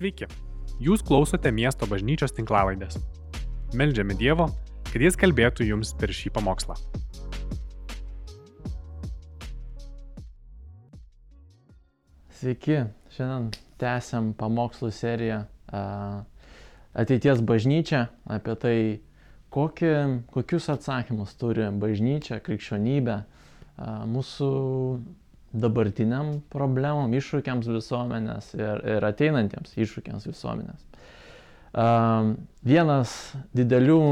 Sveiki, jūs klausote miesto bažnyčios tinklavaidės. Meldžiame Dievo, kad Jis kalbėtų jums per šį pamokslą. Sveiki, šiandien tęsiam pamokslų seriją Ateities bažnyčia apie tai, kokį, kokius atsakymus turi bažnyčia, krikščionybė mūsų dabartiniam problemom, iššūkiams visuomenės ir, ir ateinantiems iššūkiams visuomenės. Vienas didelių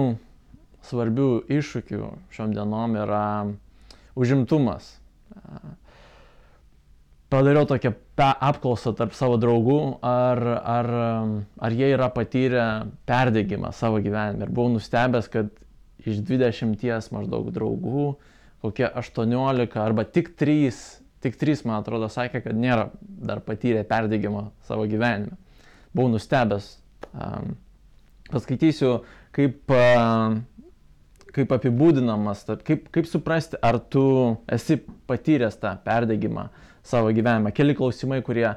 svarbių iššūkių šiom dienom yra užimtumas. Padariau tokią apklausą tarp savo draugų, ar, ar, ar jie yra patyrę perdėgymą savo gyvenime. Ir buvau nustebęs, kad iš 20 maždaug draugų kokie 18 arba tik 3 tik trys, man atrodo, sakė, kad nėra dar patyrę perdėgymo savo gyvenime. Buvau nustebęs. Um, paskaitysiu, kaip, uh, kaip apibūdinamas, kaip, kaip suprasti, ar tu esi patyręs tą perdėgymą savo gyvenime. Keli klausimai, kurie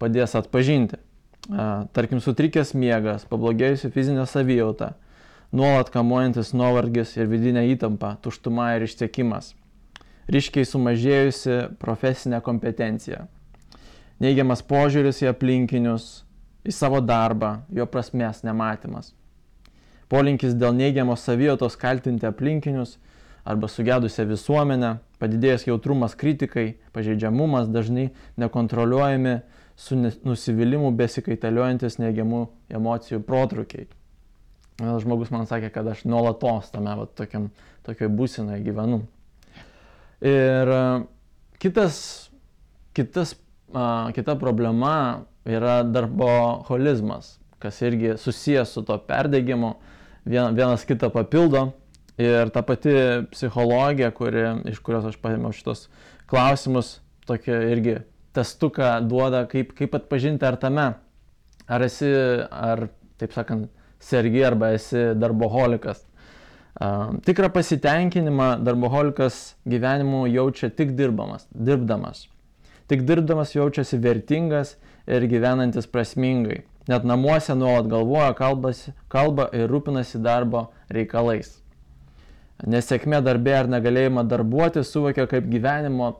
padės atpažinti. Uh, tarkim, sutrikęs miegas, pablogėjusi fizinė savijauta, nuolat kamuojantis nuovargis ir vidinė įtampa, tuštuma ir išsiekimas ryškiai sumažėjusi profesinė kompetencija, neigiamas požiūris į aplinkinius, į savo darbą, jo prasmės nematymas, polinkis dėl neigiamos savijautos kaltinti aplinkinius arba sugedusią visuomenę, padidėjęs jautrumas kritikai, pažeidžiamumas dažnai nekontroliuojami su nusivylimu besikaitaliojantis neigiamų emocijų protrukiai. Žmogus man sakė, kad aš nuolatos tame va, tokiam, tokioj būsinoje gyvenu. Ir kitas, kitas, kita problema yra darboholizmas, kas irgi susijęs su to perdėgymu, vienas kitą papildo. Ir ta pati psichologija, kuri, iš kurios aš paėmiau šitos klausimus, tokia irgi testuką duoda, kaip, kaip atpažinti ar tame, ar esi, ar, taip sakant, sergi arba esi darboholikas. Tikrą pasitenkinimą darboholikas gyvenimu jaučia tik dirbamas, dirbdamas. Tik dirbdamas jaučiasi vertingas ir gyvenantis prasmingai. Net namuose nuolat galvoja, kalbasi, kalba ir rūpinasi darbo reikalais. Nesėkmė darbė ar negalėjimą darbuoti suvokia kaip gyvenimo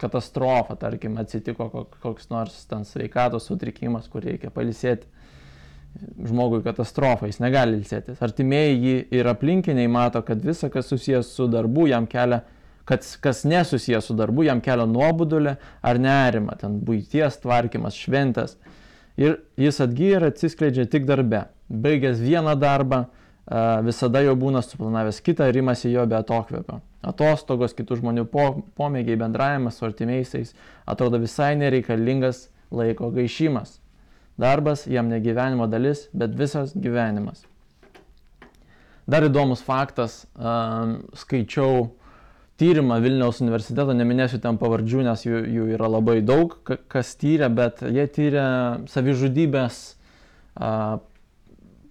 katastrofa, tarkim, atsitiko koks nors ten sveikatos sutrikimas, kur reikia palisėti žmogui katastrofa, jis negali ilsėtis. Artimieji jį ir aplinkiniai mato, kad visa, kas susijęs su darbu, jam kelia, kad kas nesusijęs su darbu, jam kelia nuobodulį ar nerimą, ten būties tvarkymas, šventės. Ir jis atgyja ir atsiskleidžia tik darbe. Baigęs vieną darbą, visada jau būna suplanavęs kitą ir imasi jo be atokvėpio. Atostogos, kitų žmonių pomėgiai, bendravimas su artimiaisiais atrodo visai nereikalingas laiko gaišimas. Darbas jam ne gyvenimo dalis, bet visas gyvenimas. Dar įdomus faktas, um, skaičiau tyrimą Vilniaus universiteto, neminėsiu ten pavardžių, nes jų, jų yra labai daug, kas tyrė, bet jie tyrė savižudybės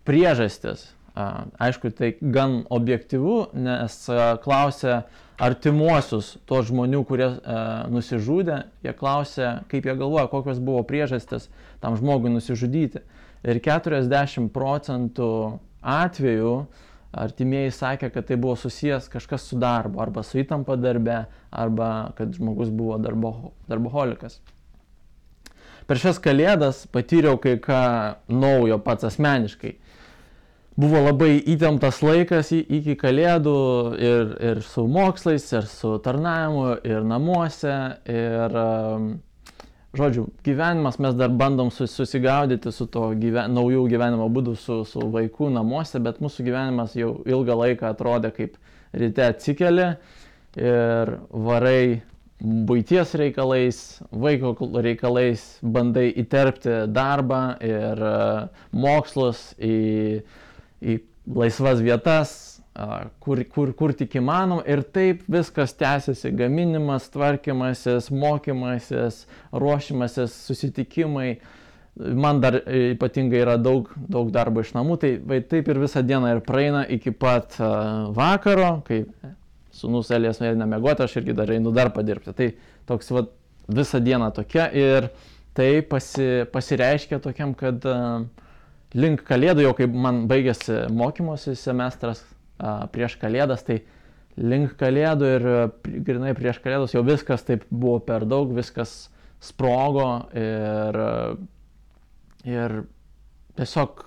priežastis. Aišku, tai gan objektivu, nes klausė artimuosius tos žmonių, kurie e, nusižudė, jie klausė, kaip jie galvoja, kokios buvo priežastis tam žmogui nusižudyti. Ir 40 procentų atvejų artimieji sakė, kad tai buvo susijęs kažkas su darbu, arba su įtampa darbe, arba kad žmogus buvo darbo, darboholikas. Per šias kalėdas patyriau kai ką naujo pats asmeniškai buvo labai įtemptas laikas iki kalėdų ir, ir su mokslais, ir su tarnavimu, ir namuose. Ir, um, žodžiu, gyvenimas mes dar bandom susigaudyti su to gyven, naujų gyvenimo būdų su, su vaikų namuose, bet mūsų gyvenimas jau ilgą laiką atrodė kaip ryte atsikeli ir varai būties reikalais, vaiko reikalais, bandai įterpti darbą ir uh, mokslus į į laisvas vietas, kur, kur, kur tik įmanoma ir taip viskas tęsiasi - gaminimas, tvarkymasis, mokymasis, ruošimasis, susitikimai. Man dar ypatingai yra daug, daug darbo iš namų, tai vai, taip ir visą dieną ir praeina iki pat vakaro, kai sunus Elijas nueina mėgoti, aš irgi dar einu dar padirbti. Tai toks va, visą dieną tokia ir tai pasi, pasireiškia tokiam, kad uh, link kalėdų, jau kai man baigėsi mokymosi semestras prieš kalėdas, tai link kalėdų ir grinai prieš kalėdus jau viskas taip buvo per daug, viskas sprogo ir, ir tiesiog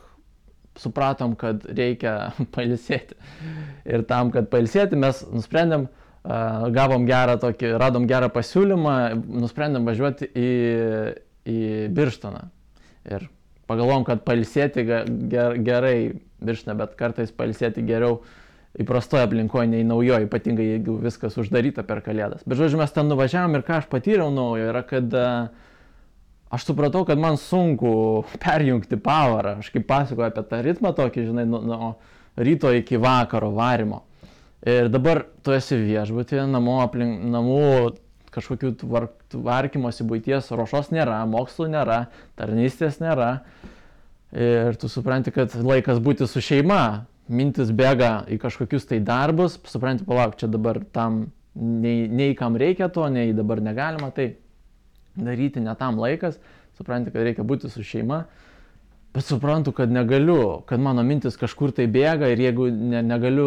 supratom, kad reikia pailsėti. Ir tam, kad pailsėti, mes nusprendėm, gavom gerą tokį, radom gerą pasiūlymą, nusprendėm važiuoti į, į Birštoną. Ir pagalvom, kad pailsėti ger, gerai Birštone, bet kartais pailsėti geriau įprastoje aplinkoje nei naujoje, ypatingai jeigu viskas uždaryta per kalėdas. Bet žodžiu, mes ten nuvažiavom ir ką aš patyriau naujo yra, kad uh, aš supratau, kad man sunku perjungti pavarą. Aš kaip pasakoju apie tą ritmą tokį, žinai, nuo nu, ryto iki vakaro varimo. Ir dabar tu esi viešbutėje, namų, aplink, namų kažkokių tvark, tvarkymosi būties ruošos nėra, mokslo nėra, tarnystės nėra. Ir tu supranti, kad laikas būti su šeima, mintis bėga į kažkokius tai darbus, supranti, palauk, čia dabar tam nei, nei kam reikia to, nei dabar negalima, tai daryti ne tam laikas, supranti, kad reikia būti su šeima, bet suprantu, kad negaliu, kad mano mintis kažkur tai bėga ir jeigu ne, negaliu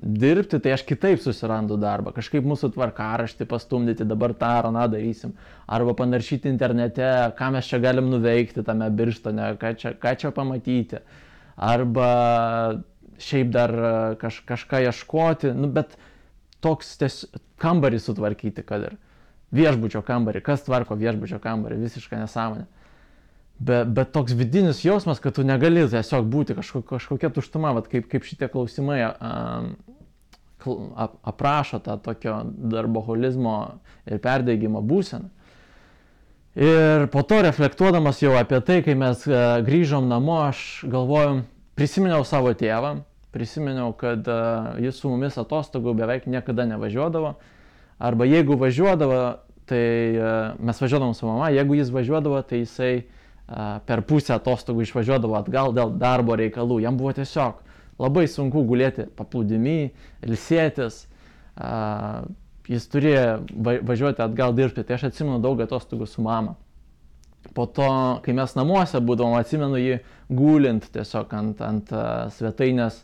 dirbti, tai aš kitaip susirandu darbą, kažkaip mūsų tvarkaraštį pastumdyti, dabar tą ar aną darysim, arba panaršyti internete, ką mes čia galim nuveikti tame birštone, ką čia, ką čia pamatyti, arba šiaip dar kaž, kažką ieškoti, nu, bet toks ties, kambarį sutvarkyti, kad ir. Viešbučio kambarį, kas tvarko viešbučio kambarį, visiška nesąmonė. Bet, bet toks vidinis jausmas, kad tu negali tiesiog būti kažkokia, kažkokia tuštuma, vat, kaip, kaip šitie klausimai um, ap, aprašo tą tokio darboholizmo ir perdėgymo būseną. Ir po to reflektuodamas jau apie tai, kai mes uh, grįžom namo, aš galvojom, prisiminiau savo tėvą, prisiminiau, kad uh, jis su mumis atostogų beveik niekada nevažiuodavo, Arba jeigu važiuodavo, tai uh, mes važiuodavom su mama, jeigu jis važiuodavo, tai jisai uh, per pusę atostogų išvažiuodavo atgal dėl darbo reikalų. Jam buvo tiesiog labai sunku gulėti paplūdimi, ilsėtis. Jis turėjo važiuoti atgal dirbti, tai aš atsimenu daug atostogų su mama. Po to, kai mes namuose būdavom, atsimenu jį gulint tiesiog ant, ant svetainės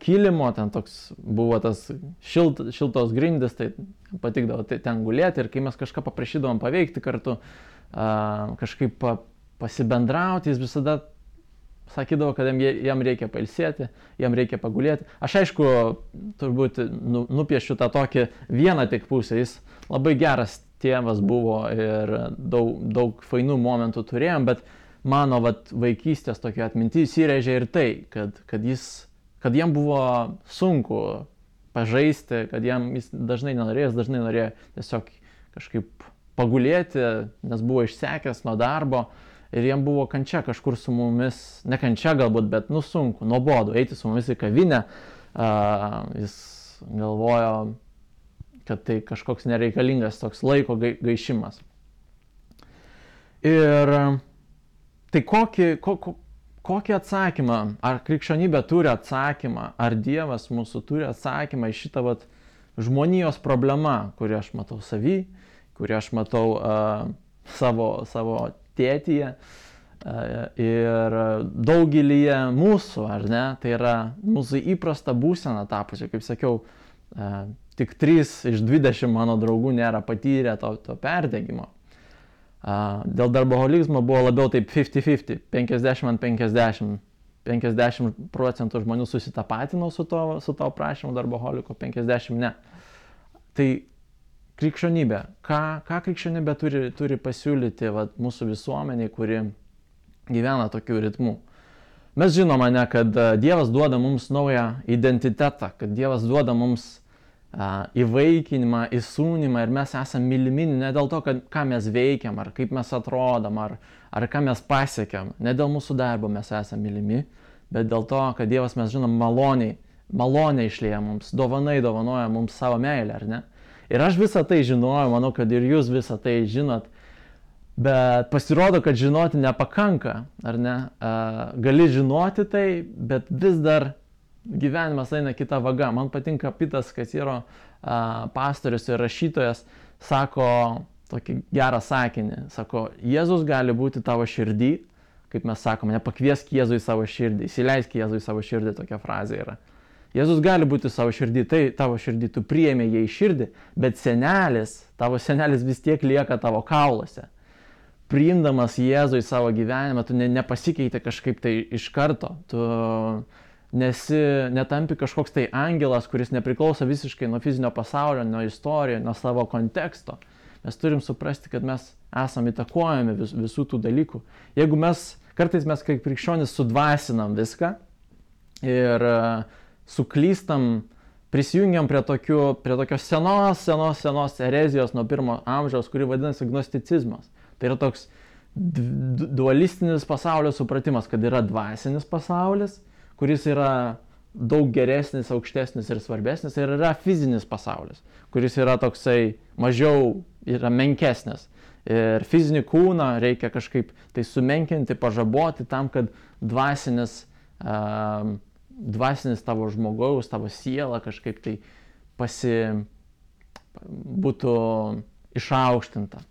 kilimo, ten toks buvo tas šilt, šiltos grindis, tai patikdavo tai ten gulėti ir kai mes kažką paprašydavom paveikti kartu, kažkaip pasibendrauti, jis visada sakydavo, kad jam, reikia pailsėti, jam reikia pagulėti. Aš aišku, turbūt nu, nupiešiu tą tokį vieną tik pusę, jis labai geras tėvas buvo ir daug, daug fainų momentų turėjom, bet mano vat, vaikystės tokia atmintis įrėžė ir tai, kad, kad jis kad jam buvo sunku pažaisti, kad jam jis dažnai nenorėjo, jis dažnai norėjo tiesiog kažkaip pagulėti, nes buvo išsekęs nuo darbo ir jam buvo kančia kažkur su mumis, ne kančia galbūt, bet nusunku, nuobodu, eiti su mumis į kavinę, uh, jis galvojo, kad tai kažkoks nereikalingas toks laiko gaišimas. Ir tai kokį, ko, kokį atsakymą, ar krikščionybė turi atsakymą, ar Dievas mūsų turi atsakymą į šitą vat, žmonijos problemą, kurią aš matau savy, kurią aš matau uh, savo, savo tėtyje uh, ir daugelį mūsų, ar ne, tai yra mūsų įprasta būsena tapusi, kaip sakiau, uh, tik 3 iš 20 mano draugų nėra patyrę to, to perdegimo. Dėl darboholizmo buvo labiau taip 50-50, 50 ant 50. 50 procentų žmonių susitapatino su to, su to prašymu darboholiko, 50 ne. Tai krikščionybė, ką, ką krikščionybė turi, turi pasiūlyti vat, mūsų visuomeniai, kuri gyvena tokiu ritmu. Mes žinome, ne, kad Dievas duoda mums naują identitetą, kad Dievas duoda mums įvaikinimą, įsūnymą ir mes esame mylimi ne dėl to, kad, ką mes veikiam, ar kaip mes atrodom, ar, ar ką mes pasiekėm, ne dėl mūsų darbo mes esame mylimi, bet dėl to, kad Dievas mes žinom maloniai, maloniai išlėja mums, dovanai dovanoja mums savo meilę, ar ne? Ir aš visą tai žinojau, manau, kad ir jūs visą tai žinot, bet pasirodo, kad žinoti nepakanka, ar ne? Gali žinoti tai, bet vis dar gyvenimas eina kita vaga. Man patinka Pitas Kasiro pastorius ir rašytojas, sako, tokį gerą sakinį. Sako, Jėzus gali būti tavo širdį, kaip mes sakome, nepakviesk Jėzui savo širdį, įsileisk Jėzui savo širdį, tokia frazė yra. Jėzus gali būti savo širdį, tai tavo širdį tu priemi jį į širdį, bet senelis, tavo senelis vis tiek lieka tavo kaulose. Priimdamas Jėzų į savo gyvenimą, tu ne, nepasikeiti kažkaip tai iš karto, tu nesi, netampi kažkoks tai angelas, kuris nepriklauso visiškai nuo fizinio pasaulio, nuo istorijos, nuo savo konteksto. Mes turim suprasti, kad mes esame įtakojami vis, visų tų dalykų. Jeigu mes, kartais mes kaip krikščionis sudvasinam viską ir uh, suklystam, prisijungiam prie, tokių, prie tokios senos, senos, senos erezijos nuo pirmo amžiaus, kuri vadinasi gnosticizmas. Tai yra toks dualistinis pasaulio supratimas, kad yra dvasinis pasaulis, kuris yra daug geresnis, aukštesnis ir svarbesnis, ir yra fizinis pasaulis, kuris yra toksai mažiau, yra menkesnis. Ir fizinį kūną reikia kažkaip tai sumenkinti, pažaboti tam, kad dvasinis uh, dvasinis tavo žmogaus, tavo siela kažkaip tai pasi, būtų išaukštinta.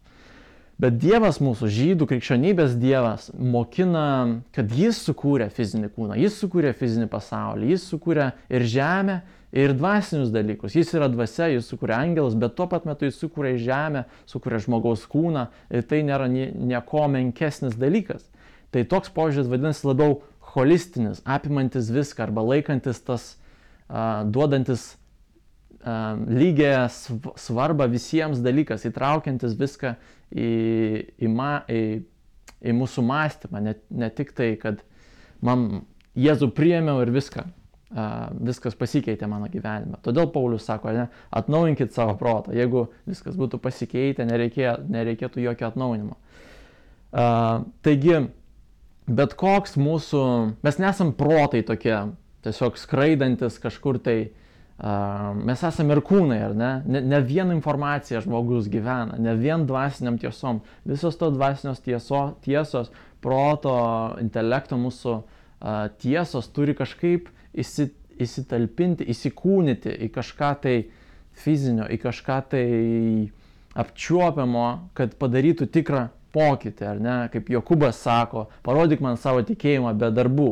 Bet Dievas mūsų, žydų krikščionybės Dievas, mokina, kad Jis sukūrė fizinį kūną, Jis sukūrė fizinį pasaulį, Jis sukūrė ir žemę, ir dvasinius dalykus. Jis yra dvasia, Jis sukūrė angelus, bet tuo pat metu Jis sukūrė žemę, sukūrė žmogaus kūną ir tai nėra nieko menkesnis dalykas. Tai toks požiūris vadinasi labiau holistinis, apimantis viską arba laikantis tas, uh, duodantis uh, lygią svarbą visiems dalykas, įtraukiantis viską į, į, ma, į, į mūsų mąstymą, ne, ne tik tai, kad man Jėzų priėmiau ir viską, uh, viskas pasikeitė mano gyvenime. Todėl Paulius sako, ne, atnaujinkit savo protą. Jeigu viskas būtų pasikeitę, nereikė, nereikėtų jokio atnaujinimo. Uh, taigi, bet koks mūsų, mes nesam protai tokie, tiesiog skraidantis kažkur tai, uh, mes esame ir kūnai, ar ne? ne? Ne vien informacija žmogus gyvena, ne vien dvasiniam tiesom, visos to dvasinios tieso, tiesos, proto, intelekto mūsų uh, tiesos turi kažkaip įsi, įsitalpinti, įsikūnyti į kažką tai fizinio, į kažką tai apčiuopiamo, kad padarytų tikrą pokytį, ar ne, kaip Jokubas sako, parodyk man savo tikėjimą be darbų.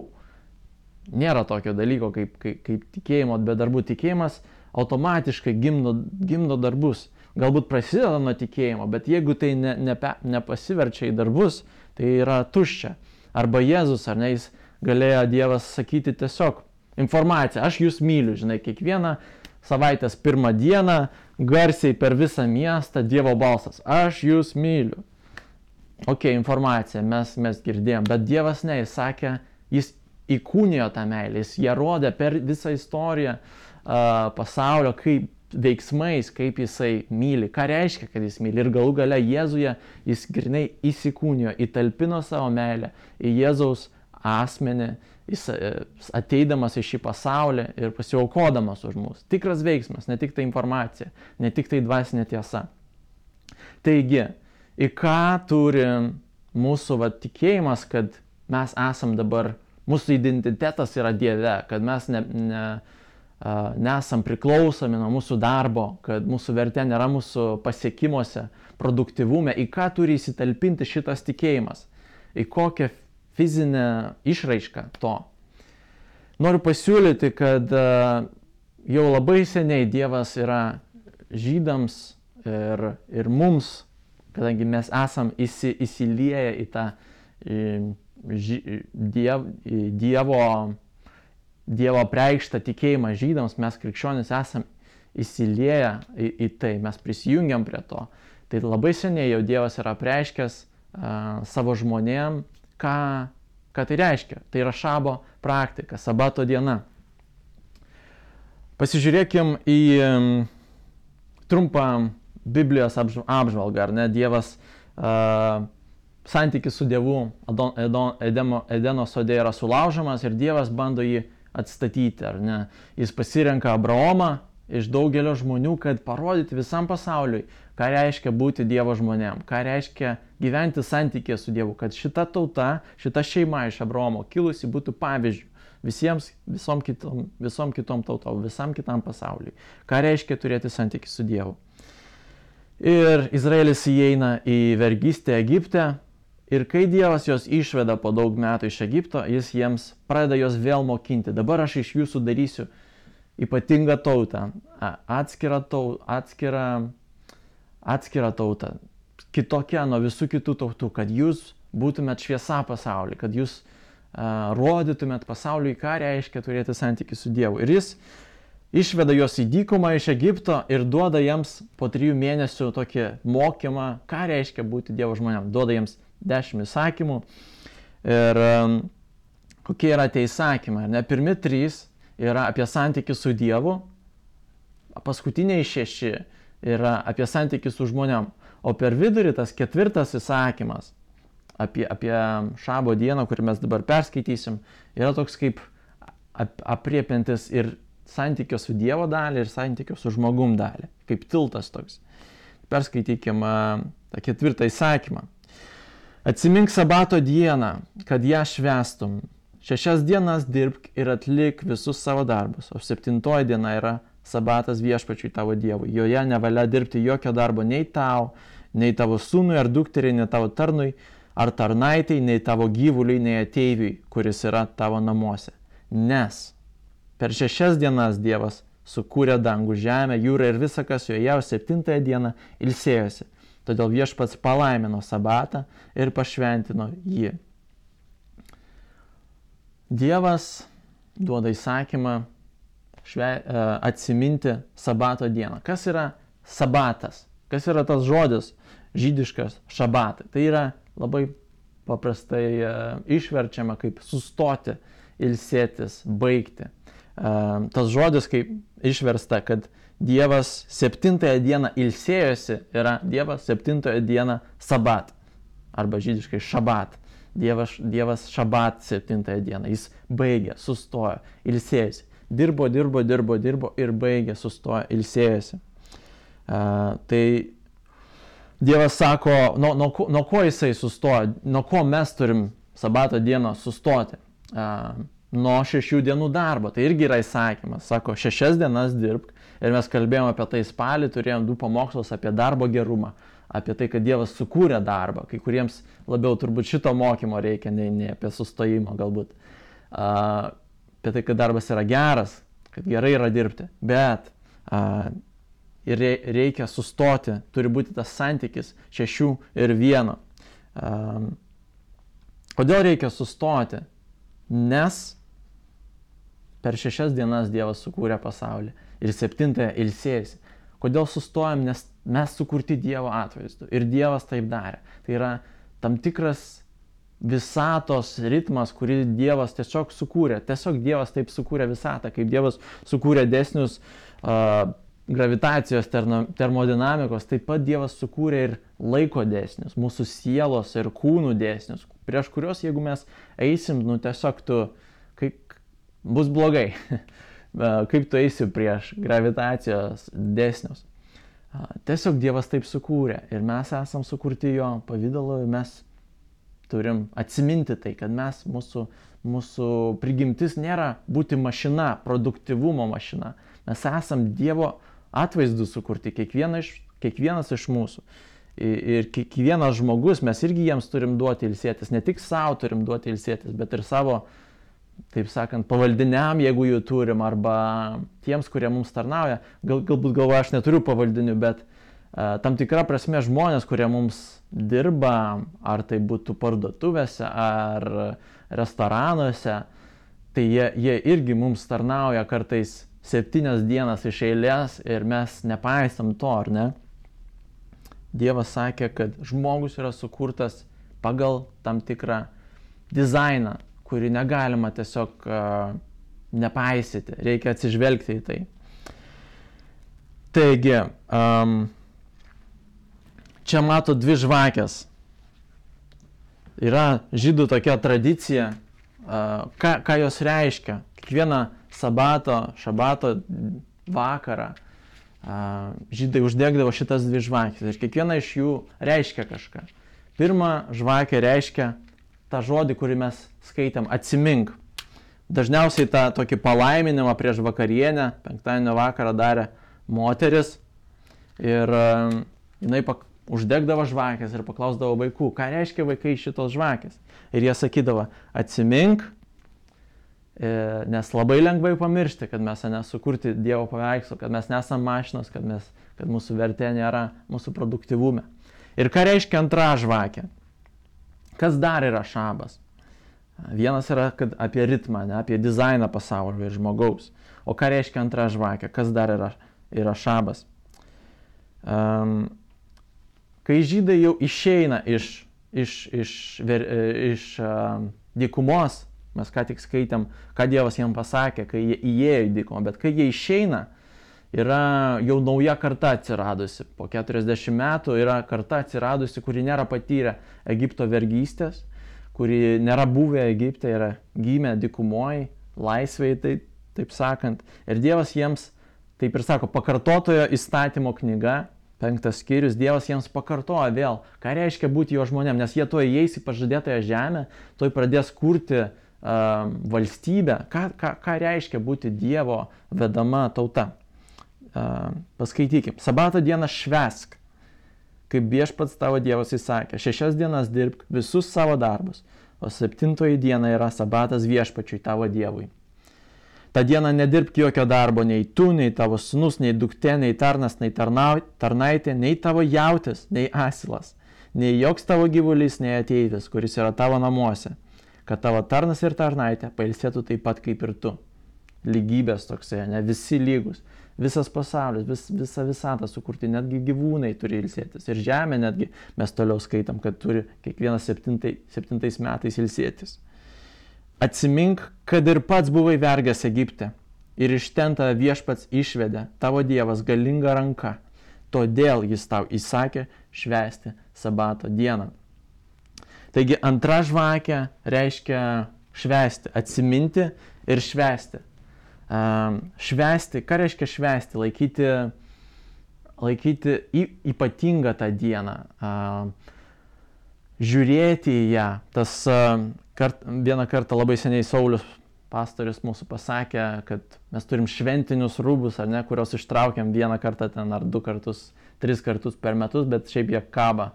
Nėra tokio dalyko kaip, kaip, kaip tikėjimo be darbų. Tikėjimas automatiškai gimdo, gimdo darbus. Galbūt prasideda nuo tikėjimo, bet jeigu tai ne, nepe, nepasiverčia į darbus, tai yra tuščia. Arba Jėzus, ar ne, jis galėjo Dievas sakyti tiesiog informaciją, aš jūs myliu, žinai, kiekvieną savaitės pirmą dieną garsiai per visą miestą Dievo balsas, aš jūs myliu ok, informacija, mes, mes girdėjom, bet Dievas ne, jis sakė, jis įkūnijo tą meilę, jis ją rodė per visą istoriją uh, pasaulio, kaip veiksmais, kaip jisai myli, ką reiškia, kad jis myli. Ir galų gale Jėzuje jis grinai įsikūnijo, įtalpino savo meilę į Jėzaus asmenį, jis ateidamas į šį pasaulį ir pasiaukodamas už mus. Tikras veiksmas, ne tik tai informacija, ne tik tai dvasinė tiesa. Taigi, į ką turi mūsų va, tikėjimas, kad mes esam dabar, mūsų identitetas yra Dieve, kad mes ne, ne, nesam priklausomi nuo mūsų darbo, kad mūsų vertė nėra mūsų pasiekimuose, produktivume, į ką turi įsitalpinti šitas tikėjimas, į kokią fizinę išraišką to. Noriu pasiūlyti, kad jau labai seniai Dievas yra žydams ir, ir mums kadangi mes esam įsi, įsilieję į tą ži, diev, dievo, dievo preikštą tikėjimą žydams, mes krikščionys esam įsilieję į, į tai, mes prisijungiam prie to. Tai labai seniai jau Dievas yra preiškęs uh, savo žmonėm, ką, ką tai reiškia. Tai yra šabo praktika, sabato diena. Pasižiūrėkim į um, trumpą Biblijos apžvalgą, ar ne, Dievas uh, santykis su Dievu Adon, Edon, Edemo, Edeno sode yra sulaužomas ir Dievas bando jį atstatyti, ar ne. Jis pasirenka Abraomą iš daugelio žmonių, kad parodyti visam pasauliui, ką reiškia būti Dievo žmonėm, ką reiškia gyventi santykė su Dievu, kad šita tauta, šita šeima iš Abraomo kilusi būtų pavyzdžių visiems, visom kitom, visom kitom tautom, visam kitam pasauliui. Ką reiškia turėti santykį su Dievu. Ir Izraelis įeina į vergystę Egipte. Ir kai Dievas juos išveda po daug metų iš Egipto, jis jiems pradeda juos vėl mokinti. Dabar aš iš jūsų darysiu ypatingą tautą, atskirą, tautą, atskirą, atskirą tautą, kitokia nuo visų kitų tautų, kad jūs būtumėt šviesa pasaulyje, kad jūs uh, rodytumėt pasauliui, ką reiškia turėti santykių su Dievu. Ir jis išveda juos į dykumą iš Egipto ir duoda jiems po trijų mėnesių tokį mokymą, ką reiškia būti Dievo žmonėm. Duoda jiems dešimt įsakymų. Ir kokie yra tie įsakymai? Ne pirmi trys yra apie santykių su Dievu, paskutiniai šeši yra apie santykių su žmonėm. O per vidurį tas ketvirtas įsakymas apie, apie šabo dieną, kurį mes dabar perskaitysim, yra toks kaip ap, apriepiantis ir santykio su Dievo dalį, ir santykio su žmogum dalį, kaip tiltas toks. Perskaitykim tą ketvirtą įsakymą. Atsimink sabato dieną, kad ją švestum. Šešias dienas dirbk ir atlik visus savo darbus, o septintoji diena yra sabatas viešpačiui tavo Dievui. Joje nevalia dirbti jokio darbo nei tau, nei tavo sūnui ar dukteriai, nei tavo tarnui ar tarnaitai, nei tavo gyvuliui, nei ateiviui, kuris yra tavo namuose. Nes per šešias dienas Dievas sukūrė dangų, žemę, jūrą ir visą, kas joje, o septintąją dieną ilsėjosi. Todėl viešpats palaimino sabatą ir pašventino jį. Dievas duoda įsakymą šve, e, atsiminti sabato dieną. Kas yra sabatas? Kas yra tas žodis žydiškas šabatai? Tai yra labai paprastai e, išverčiama kaip sustoti, ilsėtis, baigti. Tas žodis kaip išversta, kad Dievas septintąją dieną ilsėjosi, yra Dievas septintąją dieną sabat. Arba žydiškai šabat. Dievas, dievas šabat septintąją dieną. Jis baigė, sustojo, ilsėjosi dirbo, dirbo, dirbo, dirbo ir baigė, sustojo, ilsėjosi. Uh, tai Dievas sako, nuo, nuo, nuo ko jisai sustojo, nuo ko mes turim sabato dieną sustoti. Uh, nuo šešių dienų darbo. Tai irgi yra įsakymas. Sako, šešias dienas dirbk. Ir mes kalbėjome apie tai spalį, turėjom du pamokslus apie darbo gerumą, apie tai, kad Dievas sukūrė darbą. Kai kuriems labiau turbūt šito mokymo reikia, nei, nei apie sustojimą galbūt. Uh, apie tai, kad darbas yra geras, kad gerai yra dirbti, bet a, ir reikia sustoti, turi būti tas santykis šešių ir vieno. A, kodėl reikia sustoti? Nes per šešias dienas Dievas sukūrė pasaulį ir septintąją ilsėjusi. Kodėl sustojam? Nes mes sukurti Dievo atvaizdu ir Dievas taip darė. Tai yra tam tikras visatos ritmas, kurį Dievas tiesiog sukūrė. Tiesiog Dievas taip sukūrė visatą, kaip Dievas sukūrė desnius uh, gravitacijos, termodinamikos, taip pat Dievas sukūrė ir laiko dėsnius, mūsų sielos ir kūnų dėsnius, prieš kuriuos jeigu mes eisim, nu tiesiog tu, kaip bus blogai, kaip tu eisi prieš gravitacijos dėsnius. Tiesiog Dievas taip sukūrė ir mes esam sukurti jo pavydalu ir mes turim atsiminti tai, kad mes, mūsų, mūsų prigimtis nėra būti mašina, produktivumo mašina. Mes esam Dievo atvaizdų sukurti, kiekviena iš, kiekvienas iš mūsų. Ir kiekvienas žmogus, mes irgi jiems turim duoti ilsėtis, ne tik savo turim duoti ilsėtis, bet ir savo, taip sakant, pavaldiniam, jeigu jų turim, arba tiems, kurie mums tarnauja. Gal, galbūt galvoju, aš neturiu pavaldinių, bet uh, tam tikra prasme žmonės, kurie mums dirba, ar tai būtų parduotuvėse, ar restoranuose, tai jie, jie irgi mums tarnauja kartais septynias dienas iš eilės ir mes nepaisam to, ar ne? Dievas sakė, kad žmogus yra sukurtas pagal tam tikrą dizainą, kurį negalima tiesiog uh, nepaisyti, reikia atsižvelgti į tai. Taigi, um, čia mato dvi žvakės. Yra žydų tokia tradicija, ką, ką jos reiškia. Kiekvieną sabato, šabato vakarą žydai uždegdavo šitas dvi žvakės ir kiekviena iš jų reiškia kažką. Pirma žvakė reiškia tą žodį, kurį mes skaitėm - atsimink. Dažniausiai tą tokį palaiminimą prieš vakarienę, penktadienio vakarą darė moteris. Ir jinai pak, uždegdavo žvakės ir paklausdavo vaikų, ką reiškia vaikai šitos žvakės. Ir jie sakydavo, atsimink, e, nes labai lengvai pamiršti, kad mes nesukurti Dievo paveikslų, kad mes nesame mašinos, kad, mes, kad mūsų vertė nėra mūsų produktivume. Ir ką reiškia antra žvakė? Kas dar yra šabas? Vienas yra apie ritmą, ne apie dizainą pasaulio ir žmogaus. O ką reiškia antra žvakė? Kas dar yra, yra šabas? Um, kai žydai jau išeina iš, iš, iš, ver, iš uh, dykumos, mes ką tik skaitėm, ką Dievas jiems pasakė, kai jie įėjo į dykumą, bet kai jie išeina, yra jau nauja karta atsiradusi. Po 40 metų yra karta atsiradusi, kuri nėra patyrę Egipto vergystės, kuri nėra buvę Egipte, yra gimę dikumoji, laisvėje, tai, taip sakant. Ir Dievas jiems, taip ir sako, pakartotojo įstatymo knyga Penktas skyrius, Dievas jiems pakartoja vėl, ką reiškia būti jo žmonėm, nes jie tuoj įeis į pažadėtąją žemę, tuoj pradės kurti uh, valstybę, ką, ką, ką reiškia būti Dievo vedama tauta. Paskaitykim, sabato dieną švesk, kaip viešpats tavo Dievas įsakė, šešias dienas dirbk visus savo darbus, o septintoji diena yra sabatas viešpačiui tavo Dievui. Ta diena nedirbk jokio darbo, nei tu, nei tavo sunus, nei duktė, nei tarnas, nei tarnau, tarnaitė, nei tavo jautis, nei asilas, nei joks tavo gyvulys, nei ateivis, kuris yra tavo namuose, kad tavo tarnas ir tarnaitė pailsėtų taip pat kaip ir tu. Lygybės toksai, ne visi lygus. Visas pasaulis, vis, visa visata sukurti, netgi gyvūnai turi ilsėtis. Ir žemė netgi mes toliau skaitam, kad turi kiekvienas septintai, septintais metais ilsėtis. Atsimink, kad ir pats buvai vergas Egipte ir iš ten tave viešpats išvedė, tavo Dievas galinga ranka. Todėl jis tau įsakė švęsti sabato dieną. Taigi antra žvakė reiškia švęsti, atsiminti ir švęsti. Švęsti, ką reiškia švęsti? Laikyti, laikyti į, ypatingą tą dieną, žiūrėti į ją. Tas Kart, vieną kartą labai seniai Saulis pastorius mūsų pasakė, kad mes turim šventinius rūbus, ar ne, kuriuos ištraukiam vieną kartą ten ar du kartus, tris kartus per metus, bet šiaip jie kaba,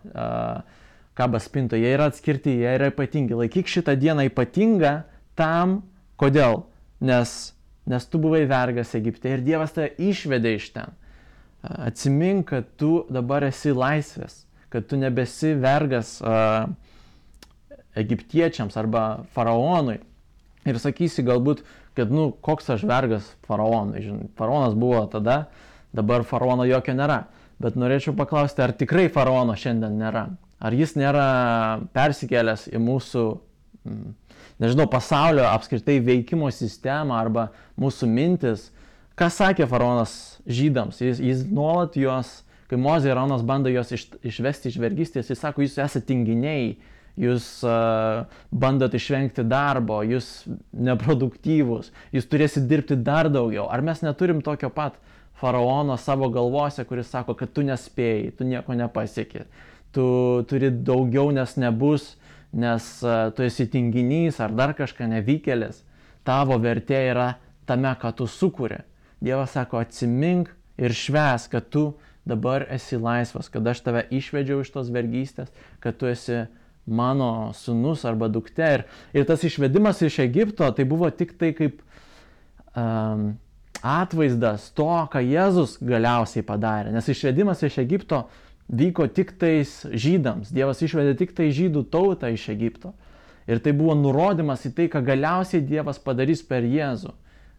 kaba spinto, jie yra atskirti, jie yra ypatingi. Laikyk šitą dieną ypatingą tam, kodėl? Nes, nes tu buvai vergas Egipte ir Dievas tave išvedė iš ten. Atsimink, kad tu dabar esi laisvės, kad tu nebesi vergas. Uh, egiptiečiams arba faraonui ir sakysi galbūt, kad, nu, koks aš vergas faraonui. Žinai, faraonas buvo tada, dabar faraono jokio nėra. Bet norėčiau paklausti, ar tikrai faraono šiandien nėra? Ar jis nėra persikėlęs į mūsų, mm, nežinau, pasaulio apskritai veikimo sistemą arba mūsų mintis? Ką sakė faraonas žydams? Jis, jis nuolat juos, kai Mozė ir Aronas bando juos iš, išvesti iš vergystės, jis sako, jūs esate tinginiai, jūs uh, bandot išvengti darbo, jūs neproduktyvūs, jūs turėsit dirbti dar daugiau. Ar mes neturim tokio pat faraono savo galvose, kuris sako, kad tu nespėjai, tu nieko nepasieki, tu turi daugiau, nes nebus, nes uh, tu esi tinginys ar dar kažką nevykėlis. Tavo vertė yra tame, ką tu sukūri. Dievas sako, atsimink ir šves, kad tu dabar esi laisvas, kad aš tave išvedžiau iš tos vergystės, kad tu esi mano sunus arba duktė. Ir, ir tas išvedimas iš Egipto tai buvo tik tai kaip um, atvaizdas to, ką Jėzus galiausiai padarė. Nes išvedimas iš Egipto vyko tik tais žydams. Dievas išvedė tik tai žydų tautą iš Egipto. Ir tai buvo nurodymas į tai, ką galiausiai Dievas padarys per Jėzų.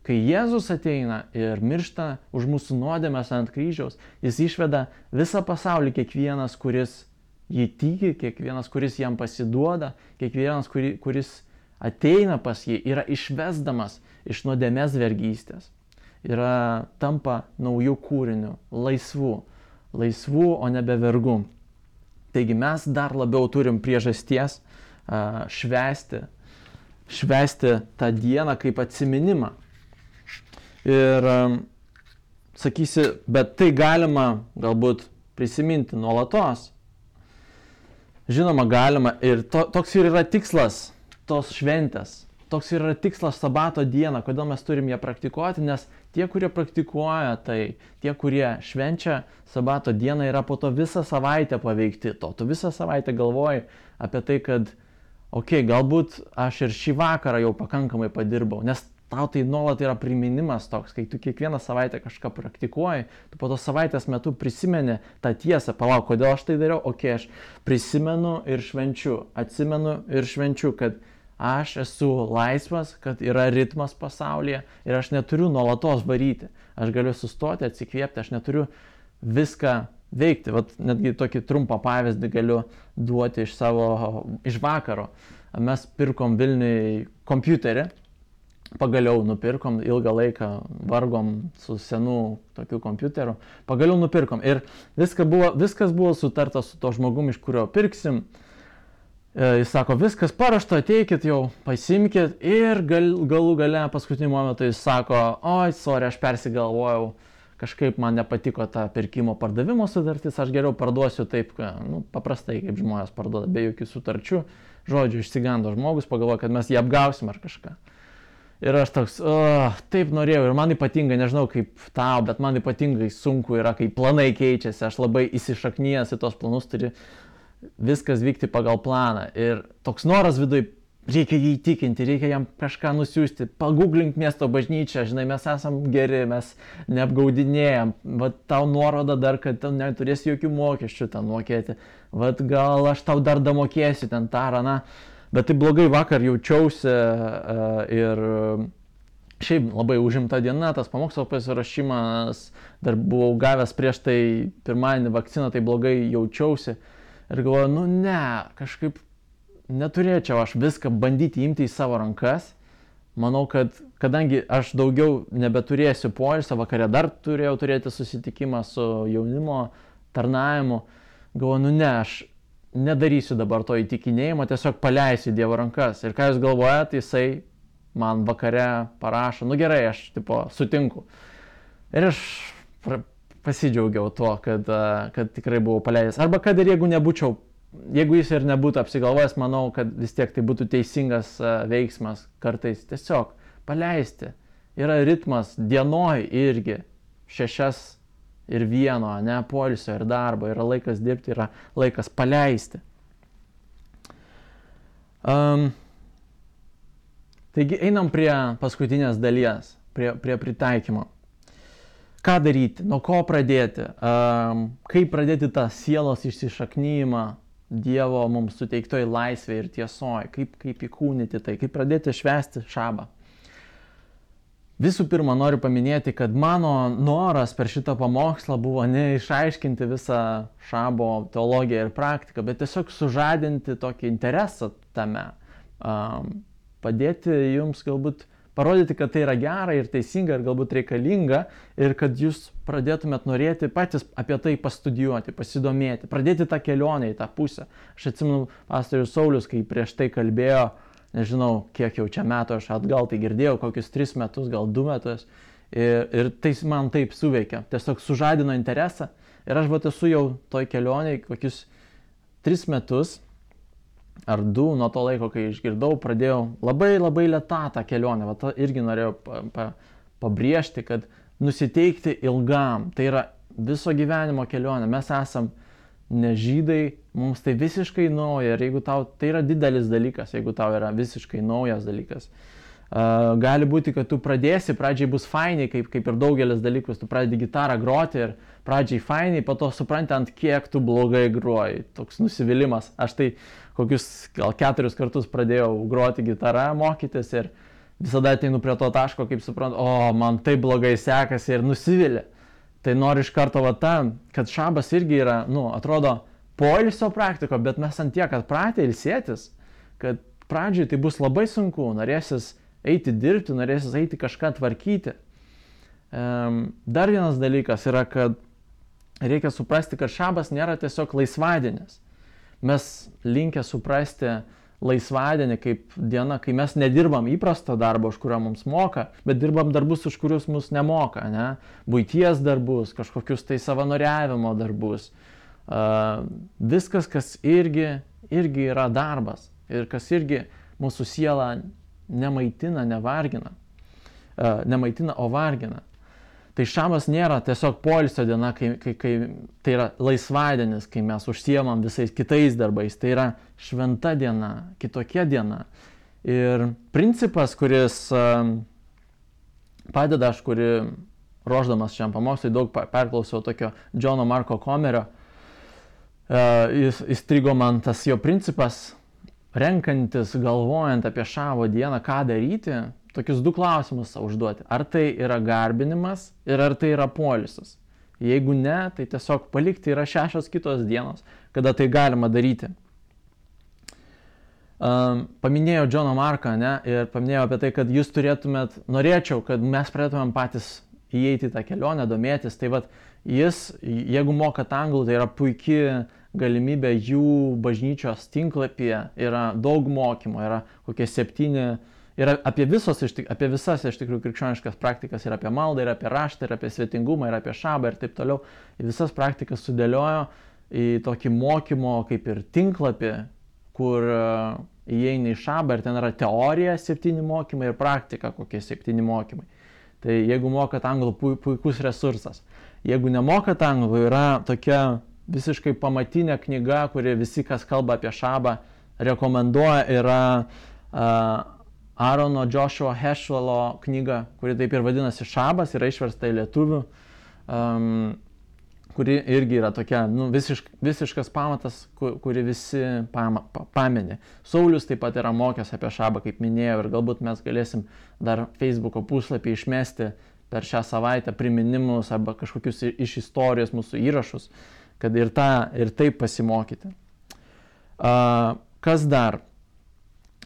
Kai Jėzus ateina ir miršta už mūsų nuodėmės ant kryžiaus, jis išveda visą pasaulį, kiekvienas, kuris jį tiki, kiekvienas, kuris jam pasiduoda, kiekvienas, kuri, kuris ateina pas jį, yra išvesdamas iš nuodėmės vergystės. Yra tampa naujų kūrinių, laisvų, laisvų, o nebe vergų. Taigi mes dar labiau turim priežasties švesti, švesti tą dieną kaip atsiminimą. Ir sakysi, bet tai galima galbūt prisiminti nuolatos, Žinoma, galima ir to, toks ir yra tikslas tos šventės. toks yra tikslas sabato dieną, kodėl mes turim ją praktikuoti, nes tie, kurie praktikuoja tai, tie, kurie švenčia sabato dieną, yra po to visą savaitę paveikti to. Tu visą savaitę galvoji apie tai, kad, okei, galbūt aš ir šį vakarą jau pakankamai padirbau, nes tau tai nuolat yra priminimas toks, kai tu kiekvieną savaitę kažką praktikuoji, tu po to savaitės metu prisimeni tą tiesą, palauk, kodėl aš tai dariau, okei, aš prisimenu ir švenčiu, atsimenu ir švenčiu, kad aš esu laisvas, kad yra ritmas pasaulyje ir aš neturiu nuolatos varyti. Aš galiu sustoti, atsikvėpti, aš neturiu viską veikti. Vat netgi tokį trumpą pavyzdį galiu duoti iš savo, iš vakaro. Mes pirkom Vilniui kompiuterį, pagaliau nupirkom, ilgą laiką vargom su senu tokiu kompiuteriu, pagaliau nupirkom. Ir viskas buvo, viskas buvo sutarta su to žmogum, iš kurio pirksim. Uh, jis sako, viskas paruošta, ateikit jau, pasimkit ir gal, galų gale paskutiniu momentu jis sako, oi, sorry, aš persigalvojau, kažkaip man nepatiko ta pirkimo pardavimo sutartis, aš geriau parduosiu taip, nu, paprastai, kaip žmonės parduoda, be jokių sutarčių. Žodžiu, išsigando žmogus, pagalvoja, kad mes jį apgausim ar kažką. Ir aš toks, oh, taip norėjau ir man ypatingai, nežinau kaip tau, bet man ypatingai sunku yra, kai planai keičiasi, aš labai įsišaknyjęs į tos planus turiu viskas vykti pagal planą. Ir toks noras viduje, reikia jį įtikinti, reikia jam kažką nusiųsti, pagooglink miesto bažnyčią, žinai, mes esam geri, mes neapgaudinėjom, va tau nuoroda dar, kad ten neturės jokių mokesčių ten mokėti, va gal aš tau dar damokėsiu ten tą raną, bet tai blogai vakar jaučiausi uh, ir Šiaip labai užimta diena, tas pamokslo pasirašymas, dar buvau gavęs prieš tai pirmadienį vakciną, tai blogai jaučiausi. Uh, Ir galvoju, nu ne, kažkaip neturėčiau aš viską bandyti imti į savo rankas. Manau, kad kadangi aš daugiau nebeturėsiu poilsio, vakarė dar turėjau turėti susitikimą su jaunimo tarnavimu, galvoju, nu ne, aš nedarysiu dabar to įtikinėjimo, tiesiog paleisiu Dievo rankas. Ir ką jūs galvojate, jisai man vakare parašo, nu gerai, aš tipo sutinku. Ir aš pasidžiaugiau tuo, kad, kad tikrai buvau paleidęs. Arba kad ir jeigu nebūčiau, jeigu jis ir nebūtų apsigalvojęs, manau, kad vis tiek tai būtų teisingas veiksmas kartais tiesiog paleisti. Yra ritmas dienoj irgi šešias ir vieno, ne polisio ir darbo, yra laikas dirbti, yra laikas paleisti. Um, taigi einam prie paskutinės dalies, prie, prie pritaikymo ką daryti, nuo ko pradėti, um, kaip pradėti tą sielos išsišaknyjimą Dievo mums suteiktoj laisvėje ir tiesoje, kaip, kaip įkūnyti tai, kaip pradėti švęsti šabą. Visų pirma, noriu paminėti, kad mano noras per šitą pamokslą buvo ne išaiškinti visą šabo teologiją ir praktiką, bet tiesiog sužadinti tokį interesą tame, um, padėti jums galbūt parodyti, kad tai yra gera ir teisinga ir galbūt reikalinga ir kad jūs pradėtumėt norėti patys apie tai pastudijuoti, pasidomėti, pradėti tą kelionę į tą pusę. Aš atsimenu, pastorius Saulis, kai prieš tai kalbėjo, nežinau, kiek jau čia metų aš atgal tai girdėjau, kokius tris metus, gal du metus. Ir, ir tai man taip suveikia, tiesiog sužadino interesą. Ir aš vat esu jau toj kelioniai kokius tris metus ar du nuo to laiko, kai išgirdau, pradėjau labai labai lėtą tą kelionę. Vat irgi norėjau pa, pa, pabrėžti, kad nusiteikti ilgam, tai yra viso gyvenimo kelionė. Mes esam ne žydai, mums tai visiškai nauja ir jeigu tau tai yra didelis dalykas, jeigu tau yra visiškai naujas dalykas. Uh, gali būti, kad tu pradėsi, pradžiai bus fainiai, kaip, kaip ir daugelis dalykus, tu pradedi gitarą groti ir pradžiai fainiai, po to supranti, ant kiek tu blogai groji. Toks nusivylimas. Aš tai kokius gal keturis kartus pradėjau groti gitarą, mokytis ir visada ateinu prie to taško, kaip suprantu, o man taip blogai sekasi ir nusivylė. Tai noriu iš karto va tam, kad šabas irgi yra, nu, atrodo, poilsio praktiko, bet mes ant tiek atpratę ilsėtis, kad pradžioj tai bus labai sunku, norėsis eiti dirbti, norėsis eiti kažką tvarkyti. Dar vienas dalykas yra, kad reikia suprasti, kad šabas nėra tiesiog laisvadienis mes linkę suprasti laisvadienį kaip diena, kai mes nedirbam įprastą darbą, už kurio mums moka, bet dirbam darbus, už kuriuos mus nemoka, ne? Būties darbus, kažkokius tai savanoriavimo darbus. Uh, viskas, kas irgi, irgi yra darbas ir kas irgi mūsų sielą nemaitina, nevargina. Uh, nemaitina, o vargina. Tai šamas nėra tiesiog poilsio diena, kai, kai, kai tai yra laisvadienis, kai mes užsiemam visais kitais darbais. Tai yra šventa diena, kitokia diena. Ir principas, kuris uh, padeda, aš kuri ruoždamas šiam pamokslui daug perklausiau tokio Džono Marko Komerio, uh, įstrigo man tas jo principas, renkantis, galvojant apie šavo dieną, ką daryti, tokius du klausimus savo užduoti. Ar tai yra garbinimas ir ar tai yra polisis. Jeigu ne, tai tiesiog palikti yra šešios kitos dienos, kada tai galima daryti. Um, paminėjau Džono Marką ne, ir paminėjau apie tai, kad jūs turėtumėt, norėčiau, kad mes pradėtumėm patys įeiti į tą kelionę, domėtis. Tai vad, jis, jeigu mokat anglų, tai yra puikia galimybė jų bažnyčios tinklapyje, yra daug mokymo, yra kokie septyni, yra apie, visos, apie visas iš tikrųjų krikščioniškas praktikas, ir apie maldą, ir apie raštą, ir apie svetingumą, ir apie šabą, ir taip toliau. Visas praktikas sudėliojo į tokį mokymo kaip ir tinklapį, kur e, įeina į šabą ir ten yra teorija septyni mokymai ir praktika kokie septyni mokymai. Tai jeigu mokat anglų, puikus resursas. Jeigu nemokat anglų, yra tokia visiškai pamatinė knyga, kuri visi, kas kalba apie šabą, rekomenduoja, yra uh, Aarono Joshua Hešvalo knyga, kuri taip ir vadinasi Šabas, yra išversta į lietuvių. Um, kuri irgi yra tokia nu, visišk, visiškas pamatas, kuri visi pama, pa, pamenė. Saulis taip pat yra mokęs apie šabą, kaip minėjau, ir galbūt mes galėsim dar Facebook'o puslapį išmesti per šią savaitę priminimus arba kažkokius iš istorijos mūsų įrašus, kad ir, tą, ir taip pasimokyti. Uh, kas dar?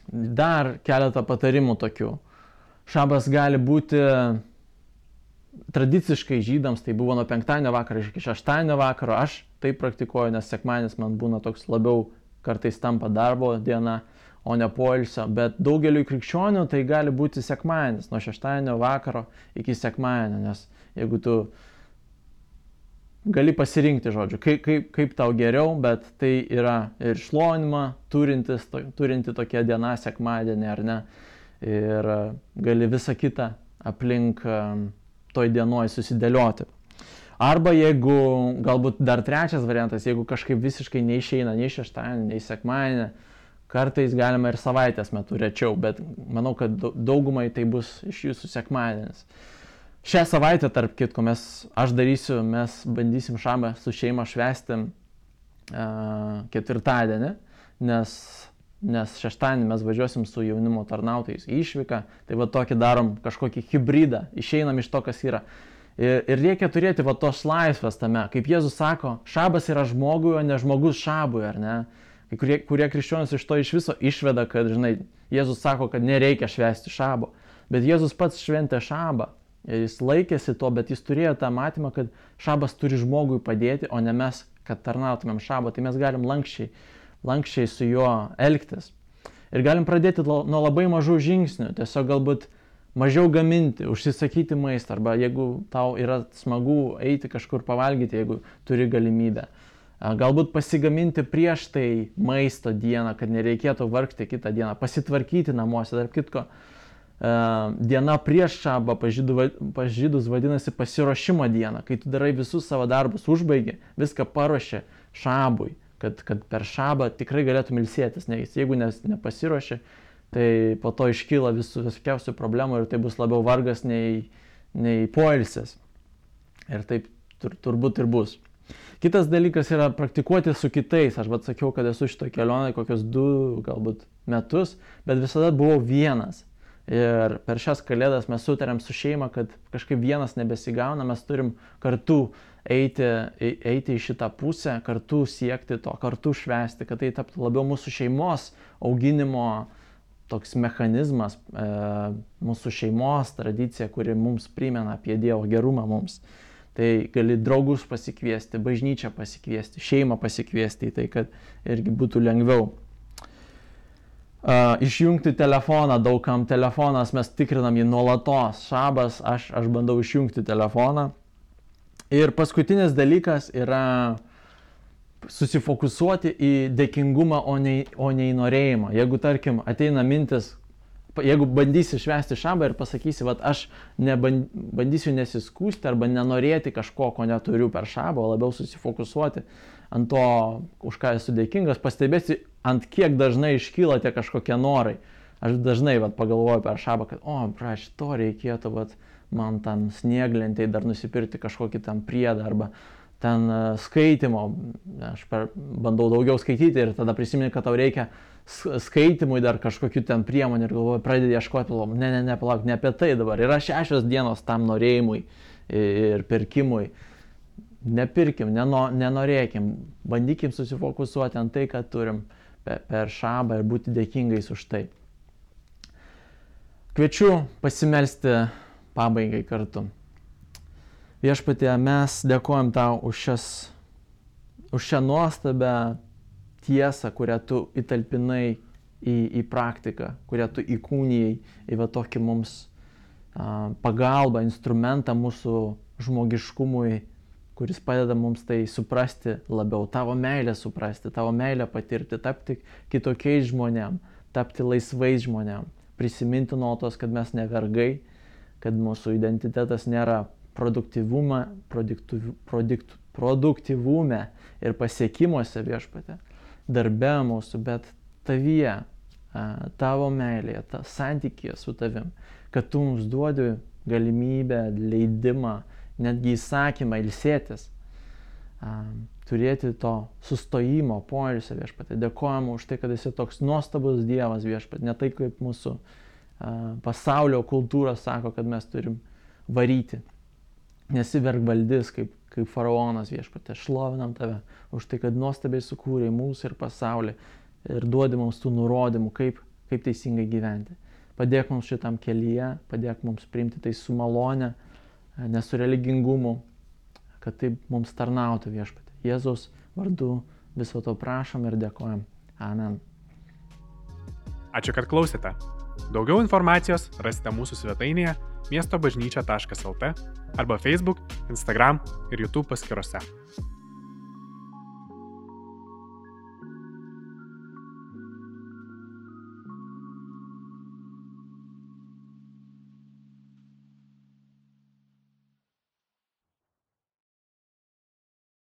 Dar keletą patarimų tokių. Šabas gali būti tradiciškai žydams tai buvo nuo penktadienio vakaro iki šeštadienio vakaro. Aš tai praktikuoju, nes sekmanis man būna toks labiau kartais tampa darbo diena, o ne poilsio. Bet daugeliu krikščionių tai gali būti sekmanis, nuo šeštadienio vakaro iki sekmadienio, nes jeigu tu gali pasirinkti, žodžiu, kaip, kaip, kaip tau geriau, bet tai yra ir šlovinimą turintis, to, turinti tokia diena sekmadienį ar ne. Ir gali visą kitą aplink um, toj dienoj susidėlioti. Arba jeigu, galbūt dar trečias variantas, jeigu kažkaip visiškai neišeina nei šeštadienį, nei sekmadienį, kartais galima ir savaitės metu rečiau, bet manau, kad daugumai tai bus iš jūsų sekmadienis. Šią savaitę, tarp kitko, mes, aš darysiu, mes bandysim šamą su šeima švesti uh, ketvirtadienį, nes nes šeštadienį mes važiuosim su jaunimo tarnautojais į išvyką, tai va tokį darom kažkokį hybridą, išeinam iš to, kas yra. Ir, ir reikia turėti va tos laisvės tame, kaip Jėzus sako, šabas yra žmogui, o ne žmogus šabui, ar ne? Kai kurie, kurie krikščionys iš to iš viso išveda, kad, žinai, Jėzus sako, kad nereikia švęsti šabo, bet Jėzus pats šventė šabą. Jis laikėsi to, bet jis turėjo tą matymą, kad šabas turi žmogui padėti, o ne mes, kad tarnautumėm šabą, tai mes galim lankščiai lankščiai su juo elgtis. Ir galim pradėti nuo labai mažų žingsnių, tiesiog galbūt mažiau gaminti, užsisakyti maistą, arba jeigu tau yra smagu eiti kažkur pavalgyti, jeigu turi galimybę. Galbūt pasigaminti prieš tai maisto dieną, kad nereikėtų vargti kitą dieną, pasitvarkyti namuose, tarp kitko. Diena prieš šabą pažydus vadinasi pasiruošimo diena, kai tu darai visus savo darbus, užbaigi, viską paruoši šabui, kad, kad per šabą tikrai galėtum ilsėtis, nes jeigu nes, nepasiruoši, tai po to iškyla visų visokiausių problemų ir tai bus labiau vargas nei, nei poilsis. Ir taip tur, turbūt ir bus. Kitas dalykas yra praktikuoti su kitais. Aš bet sakiau, kad esu šito kelionai kokius du, galbūt metus, bet visada buvau vienas. Ir per šias kalėdas mes sutarėm su šeima, kad kažkaip vienas nebesigauna, mes turim kartu eiti, eiti į šitą pusę, kartu siekti to, kartu švesti, kad tai taptų labiau mūsų šeimos auginimo toks mechanizmas, e, mūsų šeimos tradicija, kuri mums primena apie Dievo gerumą mums. Tai gali draugus pasikviesti, bažnyčią pasikviesti, šeimą pasikviesti, tai kad irgi būtų lengviau Uh, išjungti telefoną, daugam telefonas, mes tikrinam jį nuolatos. Šabas, aš, aš bandau išjungti telefoną. Ir paskutinis dalykas yra susifokusuoti į dėkingumą, o ne, o ne į norėjimą. Jeigu, tarkim, ateina mintis, jeigu bandysi švęsti šabą ir pasakysi, kad aš nebandysiu nesiskūsti arba nenorėti kažko, ko neturiu per šabą, o labiau susifokusuoti ant to, už ką esu dėkingas, pastebėsi, ant kiek dažnai iškyla tie kažkokie norai. Aš dažnai vat, pagalvoju per šabą, kad, o, praš, to reikėtų, vat, man tam snieglentiai dar nusipirkti kažkokį tam priedą arba ten e, skaitimo. Aš per, bandau daugiau skaityti ir tada prisimeni, kad tau reikia skaitimui dar kažkokiu ten priemonė ir galvoju, pradedi ieškoti, ne, ne, ne, palauk, ne apie tai dabar. Yra šešios dienos tam norėjimui ir pirkimui. Nepirkim, neno, nenorėkim, bandykim susifokusuoti ant tai, kad turim per, per šabą ir būti dėkingais už tai. Kviečiu pasimelsti pabaigai kartu. Viešpatė, mes dėkojom tau už, šias, už šią nuostabę tiesą, kurią tu įtalpinai į, į praktiką, kurią tu įkūnijai į va tokį mums a, pagalbą, instrumentą mūsų žmogiškumui, kuris padeda mums tai suprasti labiau, tavo meilę suprasti, tavo meilę patirti, tapti kitokiais žmonėm, tapti laisvais žmonėm prisiminti nuolatos, kad mes ne vergai, kad mūsų identitetas nėra produktyvume, produktyv, produkt, produktyvume ir pasiekimuose viešpatė, darbe mūsų, bet tavyje, tavo meilėje, ta santykėje su tavim, kad tu mums duodi galimybę, leidimą, netgi įsakymą ilsėtis turėti to sustojimo, poilsio viešpatė. Dėkojam už tai, kad esi toks nuostabus Dievas viešpatė, ne tai kaip mūsų pasaulio kultūra sako, kad mes turim varyti. Nesi vergvaldis kaip, kaip faraonas viešpatė, šlovinam tave už tai, kad nuostabiai sukūrė mūsų ir pasaulį ir duodi mums tų nurodymų, kaip, kaip teisingai gyventi. Padėk mums šitam kelyje, padėk mums priimti tai su malone, nesu religingumu, kad taip mums tarnautų viešpatė. Jėzaus vardu viso to prašom ir dėkojam. Amen. Ačiū, kad klausėte. Daugiau informacijos rasite mūsų svetainėje miestobažnyčia.lt arba Facebook, Instagram ir YouTube paskiruose.